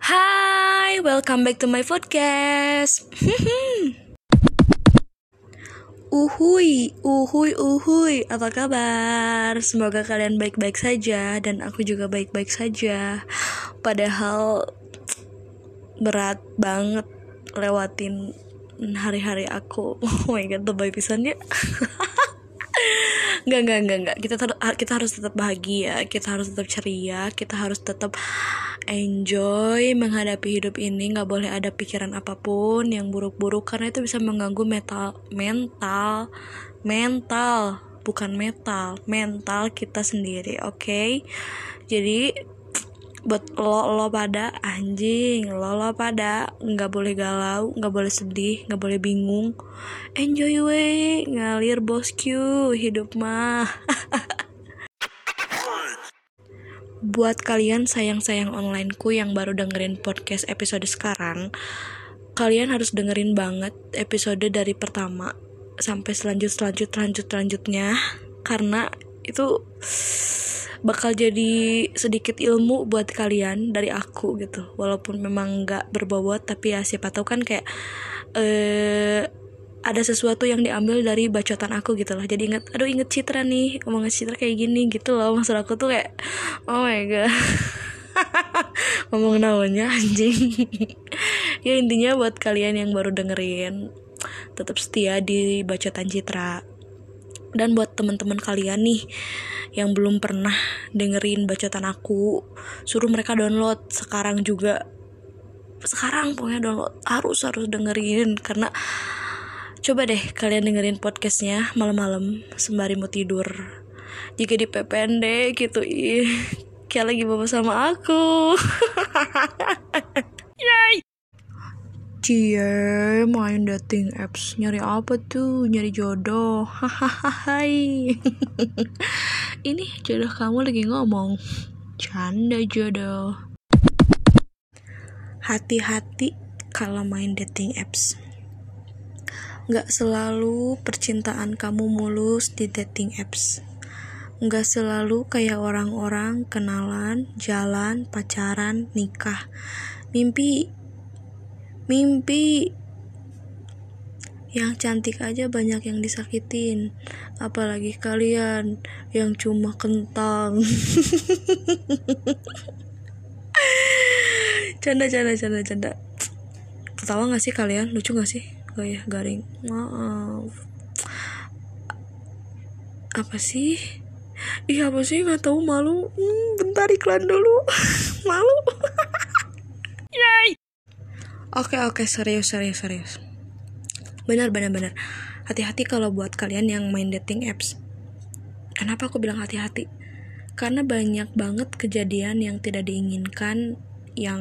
Hai, welcome back to my podcast. uhui, uhui, uhui, apa kabar? Semoga kalian baik-baik saja dan aku juga baik-baik saja. Padahal berat banget lewatin hari-hari aku. Oh my god, lebay pisannya. Enggak, enggak, enggak, enggak. Kita kita harus tetap bahagia, kita harus tetap ceria, kita harus tetap enjoy menghadapi hidup ini nggak boleh ada pikiran apa pun yang buruk-buruk karena itu bisa mengganggu mental mental mental bukan metal mental kita sendiri oke okay? jadi buat lo lo pada anjing lo lo pada. Nggak boleh galau nggak boleh sedih nggak boleh bingung. Enjoy we ngalir bosku hidup mah. Buat kalian sayang-sayang onlineku yang baru dengerin podcast episode sekarang, kalian harus dengerin banget episode dari pertama sampai selanjut selanjut lanjut lanjutnya karena itu bakal jadi sedikit ilmu buat kalian dari aku gitu. Walaupun memang nggak berbobot tapi ya siapa tahu kan kayak eh ada sesuatu yang diambil dari bacotan aku gitu loh. Jadi inget aduh inget Citra nih ngomongin Citra kayak gini gitu loh. Maksud aku tuh kayak oh my god. Ngomong namanya anjing. Ya intinya buat kalian yang baru dengerin tetap setia di bacotan Citra dan buat teman-teman kalian nih yang belum pernah dengerin bacotan aku suruh mereka download sekarang juga sekarang pokoknya download harus harus dengerin karena Coba deh kalian dengerin podcastnya malam-malam sembari mau tidur. Jika di PPND gitu, ih, kayak lagi bawa sama aku. Yay! Cie, main dating apps nyari apa tuh? Nyari jodoh. Hahaha. Ini jodoh kamu lagi ngomong. Canda jodoh. Hati-hati kalau main dating apps. Gak selalu percintaan kamu mulus di dating apps. Gak selalu kayak orang-orang kenalan, jalan, pacaran, nikah. Mimpi, mimpi. Yang cantik aja banyak yang disakitin. Apalagi kalian yang cuma kentang. canda, canda, canda, canda. Ketawa gak sih kalian? Lucu gak sih? gak ya garing maaf apa sih Ih apa sih nggak tahu malu hmm, bentar iklan dulu malu Yay Oke oke serius serius serius. Benar benar benar. Hati-hati kalau buat kalian yang main dating apps. Kenapa aku bilang hati-hati? Karena banyak banget kejadian yang tidak diinginkan yang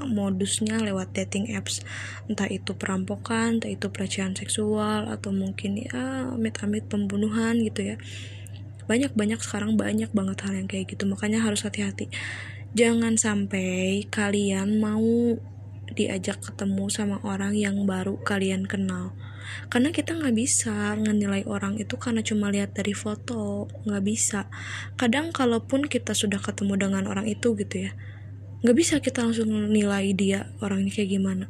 modusnya lewat dating apps. Entah itu perampokan entah itu pelecehan seksual atau mungkin ya amit-amit pembunuhan gitu ya. Banyak-banyak sekarang banyak banget hal yang kayak gitu. Makanya harus hati-hati. Jangan sampai kalian mau diajak ketemu sama orang yang baru kalian kenal. Karena kita nggak bisa menilai orang itu karena cuma lihat dari foto nggak bisa. Kadang kalaupun kita sudah ketemu dengan orang itu gitu ya nggak bisa kita langsung menilai dia orangnya kayak gimana.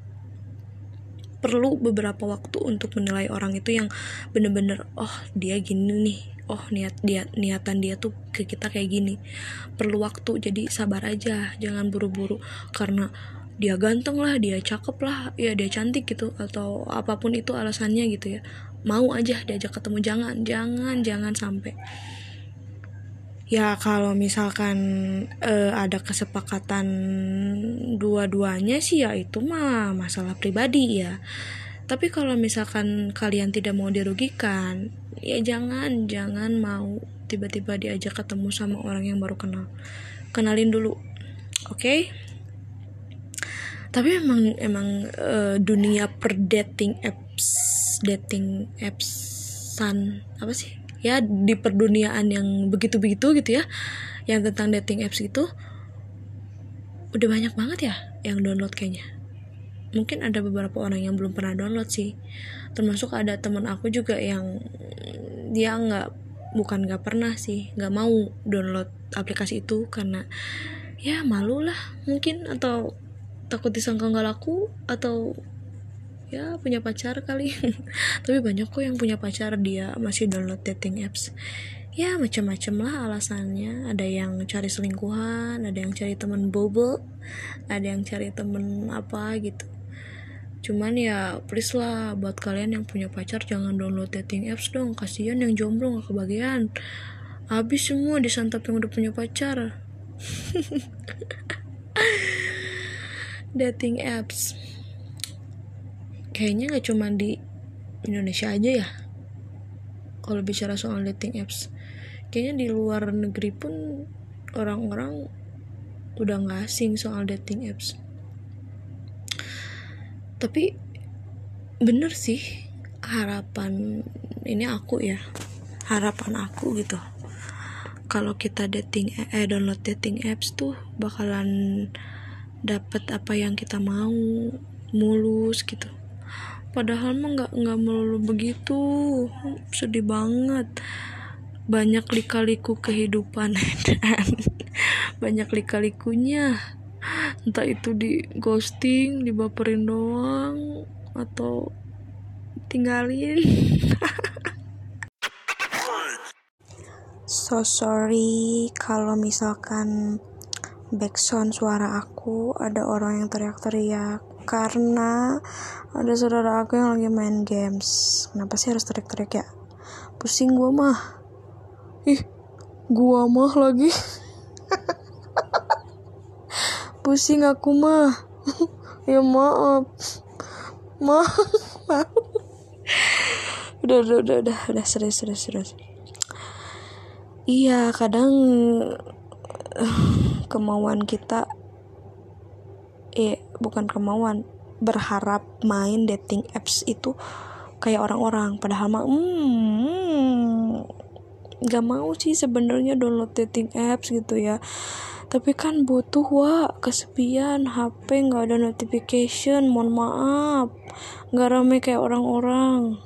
Perlu beberapa waktu untuk menilai orang itu yang bener-bener oh dia gini nih. Oh niat dia niatan dia tuh ke kita kayak gini. Perlu waktu jadi sabar aja. Jangan buru-buru. Karena dia ganteng lah dia cakep lah ya dia cantik gitu atau apa pun itu alasannya gitu ya. Mau aja diajak ketemu jangan jangan jangan sampai. Ya kalau misalkan uh, ada kesepakatan dua-duanya sih ya itu mah masalah pribadi ya. Tapi kalau misalkan kalian tidak mau dirugikan ya jangan jangan mau tiba-tiba diajak ketemu sama orang yang baru kenal. Kenalin dulu oke? okay? Tapi emang emang uh, dunia per dating apps dating appsan apa sih? Ya di perduniaan yang begitu-begitu gitu ya yang tentang dating apps itu udah banyak banget ya yang download kayaknya. Mungkin ada beberapa orang yang belum pernah download sih. Termasuk ada teman aku juga yang dia nggak bukan nggak pernah sih nggak mau download aplikasi itu karena ya malu lah mungkin atau takut disangka nggak laku atau ya punya pacar kali. Tapi banyak kok yang punya pacar dia masih download dating apps. Ya macam-macam lah alasannya. Ada yang cari selingkuhan ada yang cari temen bobo ada yang cari temen apa gitu. Cuman ya please lah buat kalian yang punya pacar jangan download dating apps dong. Kasihan yang jomblo gak kebagian. Habis semua disantap yang udah punya pacar dating apps. Kayaknya nggak cuma di Indonesia aja ya kalau bicara soal dating apps. Kayaknya di luar negeri pun orang-orang udah nggak asing soal dating apps. Tapi bener sih harapan ini aku ya harapan aku gitu. Kalau kita dating eh download dating apps tuh bakalan dapet apa yang kita mau mulus gitu. Padahal mah nggak nggak melulu begitu. Sedih banget. Banyak lika-liku kehidupan. Dan banyak lika-likunya. Entah itu di ghosting dibaperin doang atau tinggalin. So sorry kalau misalkan backsound suara aku ada orang yang teriak-teriak. Karena ada saudara aku yang lagi main games. Kenapa sih harus teriak-teriak ya? Pusing gua mah. Ih gua mah lagi. Pusing aku mah. Ya maaf. Maaf. Udah udah udah udah udah serius serius serius. Iya kadang kemauan kita eh bukan kemauan berharap main dating apps itu kayak orang-orang. Padahal mah hmm, nggak mau sih sebenarnya download dating apps gitu ya. Tapi kan butuh wa kesepian HP nggak ada notification mohon maaf. Nggak rame kayak orang-orang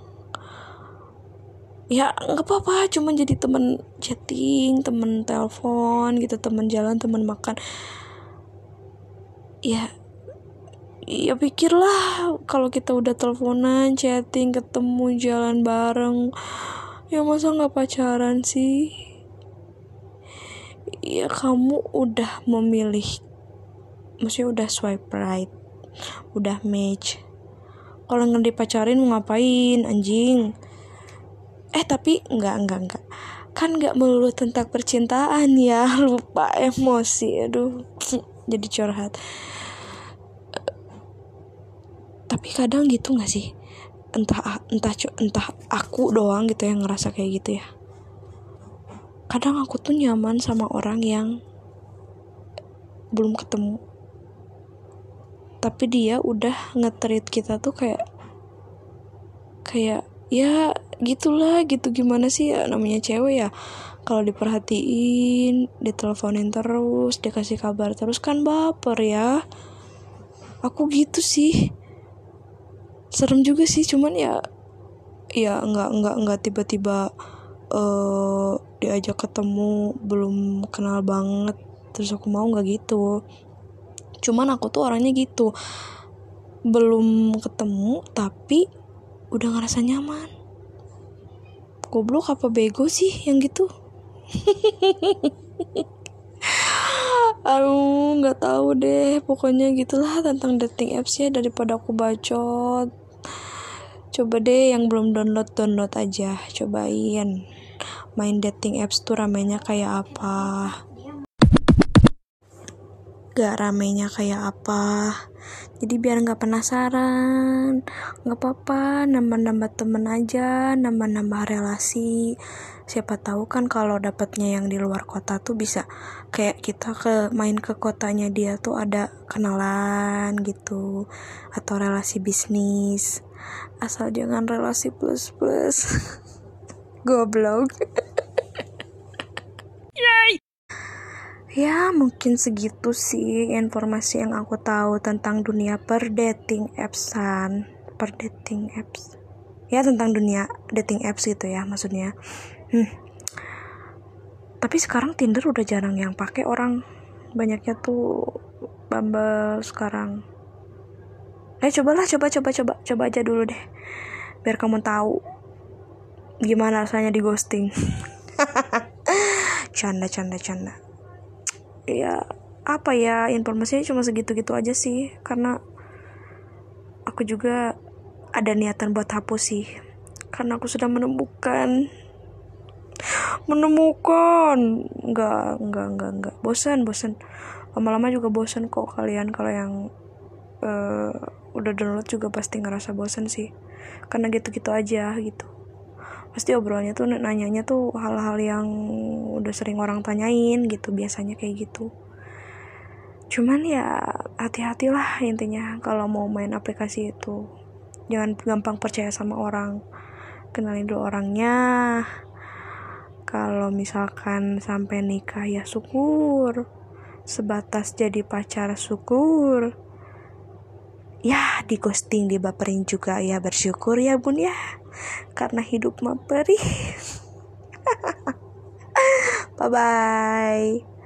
ya nggak apa-apa cuma jadi temen chatting temen telepon gitu temen jalan temen makan. Ya ya pikirlah kalau kita udah teleponan chatting ketemu jalan bareng. Ya masa nggak pacaran sih? Ya kamu udah memilih maksudnya udah swipe right udah match. Kalau nggak dipacarin mau ngapain anjing eh tapi nggak nggak nggak. Kan nggak melulu tentang percintaan ya. Lupa emosi aduh. Jadi curhat. Tapi kadang gitu nggak sih? Entah entah entah aku doang gitu yang ngerasa kayak gitu ya. Kadang aku tuh nyaman sama orang yang belum ketemu. Tapi dia udah ngetrit kita tuh kayak kayak ya gitulah gitu. Gimana sih ya namanya cewek ya kalau diperhatiin diteleponin terus dikasih kabar terus kan baper ya. Aku gitu sih. Serem juga sih cuman ya ya nggak nggak nggak tiba-tiba uh, diajak ketemu belum kenal banget terus aku mau nggak gitu. Cuman aku tuh orangnya gitu. Belum ketemu tapi udah ngerasa nyaman goblok apa bego sih yang gitu Aduh, nggak tahu deh. Pokoknya gitulah tentang dating apps ya daripada aku bacot. Coba deh yang belum download download aja, cobain main dating apps tuh ramenya kayak apa gak ramenya kayak apa. Jadi biar nggak penasaran nggak apa-apa nambah-nambah temen aja nambah-nambah relasi. Siapa tahu kan kalau dapatnya yang di luar kota tuh bisa kayak kita ke main ke kotanya dia tuh ada kenalan gitu atau relasi bisnis. Asal jangan relasi plus plus goblok ya mungkin segitu sih informasi yang aku tahu tentang dunia per dating appsan. Per dating apps. Ya tentang dunia dating apps gitu ya maksudnya. Hmm. tapi sekarang Tinder udah jarang yang pakai orang. Banyaknya tuh Bumble sekarang. Eh cobalah coba coba coba coba aja dulu deh. Biar kamu tahu gimana rasanya di ghosting. Canda canda canda ya apa ya informasinya cuma segitu-gitu aja sih. Karena aku juga ada niatan buat hapus sih. Karena aku sudah menemukan menemukan. Nggak nggak nggak nggak. Bosan bosan. Lama-lama juga bosan kok kalian. Kalau yang uh, udah download juga pasti ngerasa bosan sih. Karena gitu-gitu aja gitu pasti obrolannya tuh nanyanya tuh hal-hal yang udah sering orang tanyain gitu biasanya kayak gitu. Cuman ya hati-hatilah intinya kalau mau main aplikasi itu. Jangan gampang percaya sama orang kenalin dulu orangnya. Kalau misalkan sampai nikah ya syukur. Sebatas jadi pacar syukur ya di ghosting dibaperin juga. Ya bersyukur ya bun ya. Karena hidup mah bye bye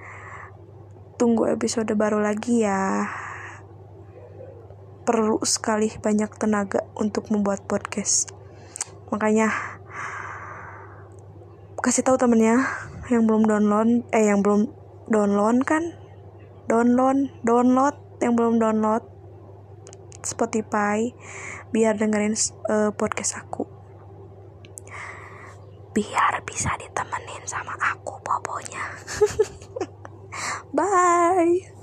tunggu episode baru lagi ya. Perlu sekali banyak tenaga untuk membuat podcast. Makanya kasih tahu temennya yang belum download eh yang belum download kan? Download download yang belum download Spotify biar dengerin uh, podcast aku. Biar bisa ditemenin sama aku bobonya. Bye